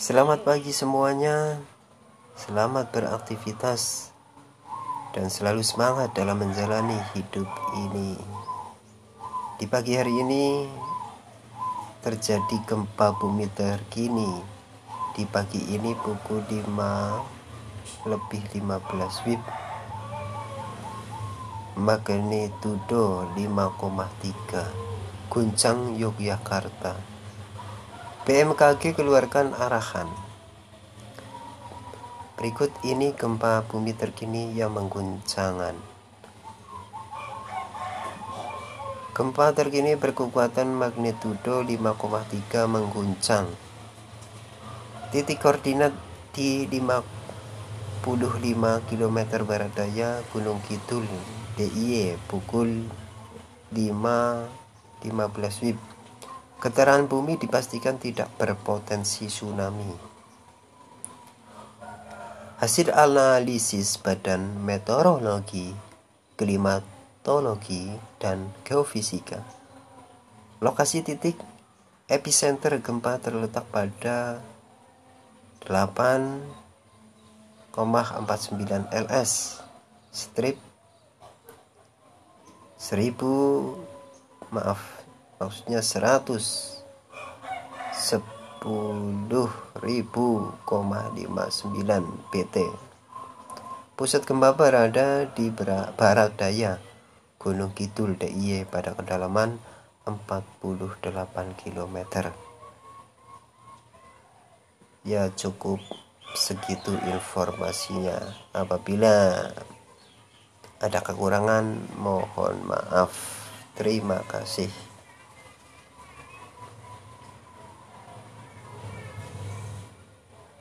Selamat pagi semuanya. Selamat beraktivitas dan selalu semangat dalam menjalani hidup ini. Di pagi hari ini terjadi gempa bumi terkini. Di pagi ini pukul 5 lebih 15 WIB magnitudo 5,3 guncang Yogyakarta BMKG keluarkan arahan. Berikut ini gempa bumi terkini yang mengguncangan. Gempa terkini berkekuatan magnitudo 5,3 mengguncang. Titik koordinat di 55 km barat daya Gunung Kidul DIY pukul 5.15 WIB Getaran bumi dipastikan tidak berpotensi tsunami. Hasil analisis Badan Meteorologi, Klimatologi, dan Geofisika. Lokasi titik epicenter gempa terletak pada 8,49 ls strip 1000 maaf maksudnya 100 10.000,59 pt pusat gempa berada di barat daya Gunung Kidul DIY pada kedalaman 48 km ya cukup segitu informasinya. Apabila ada kekurangan mohon maaf. Terima kasih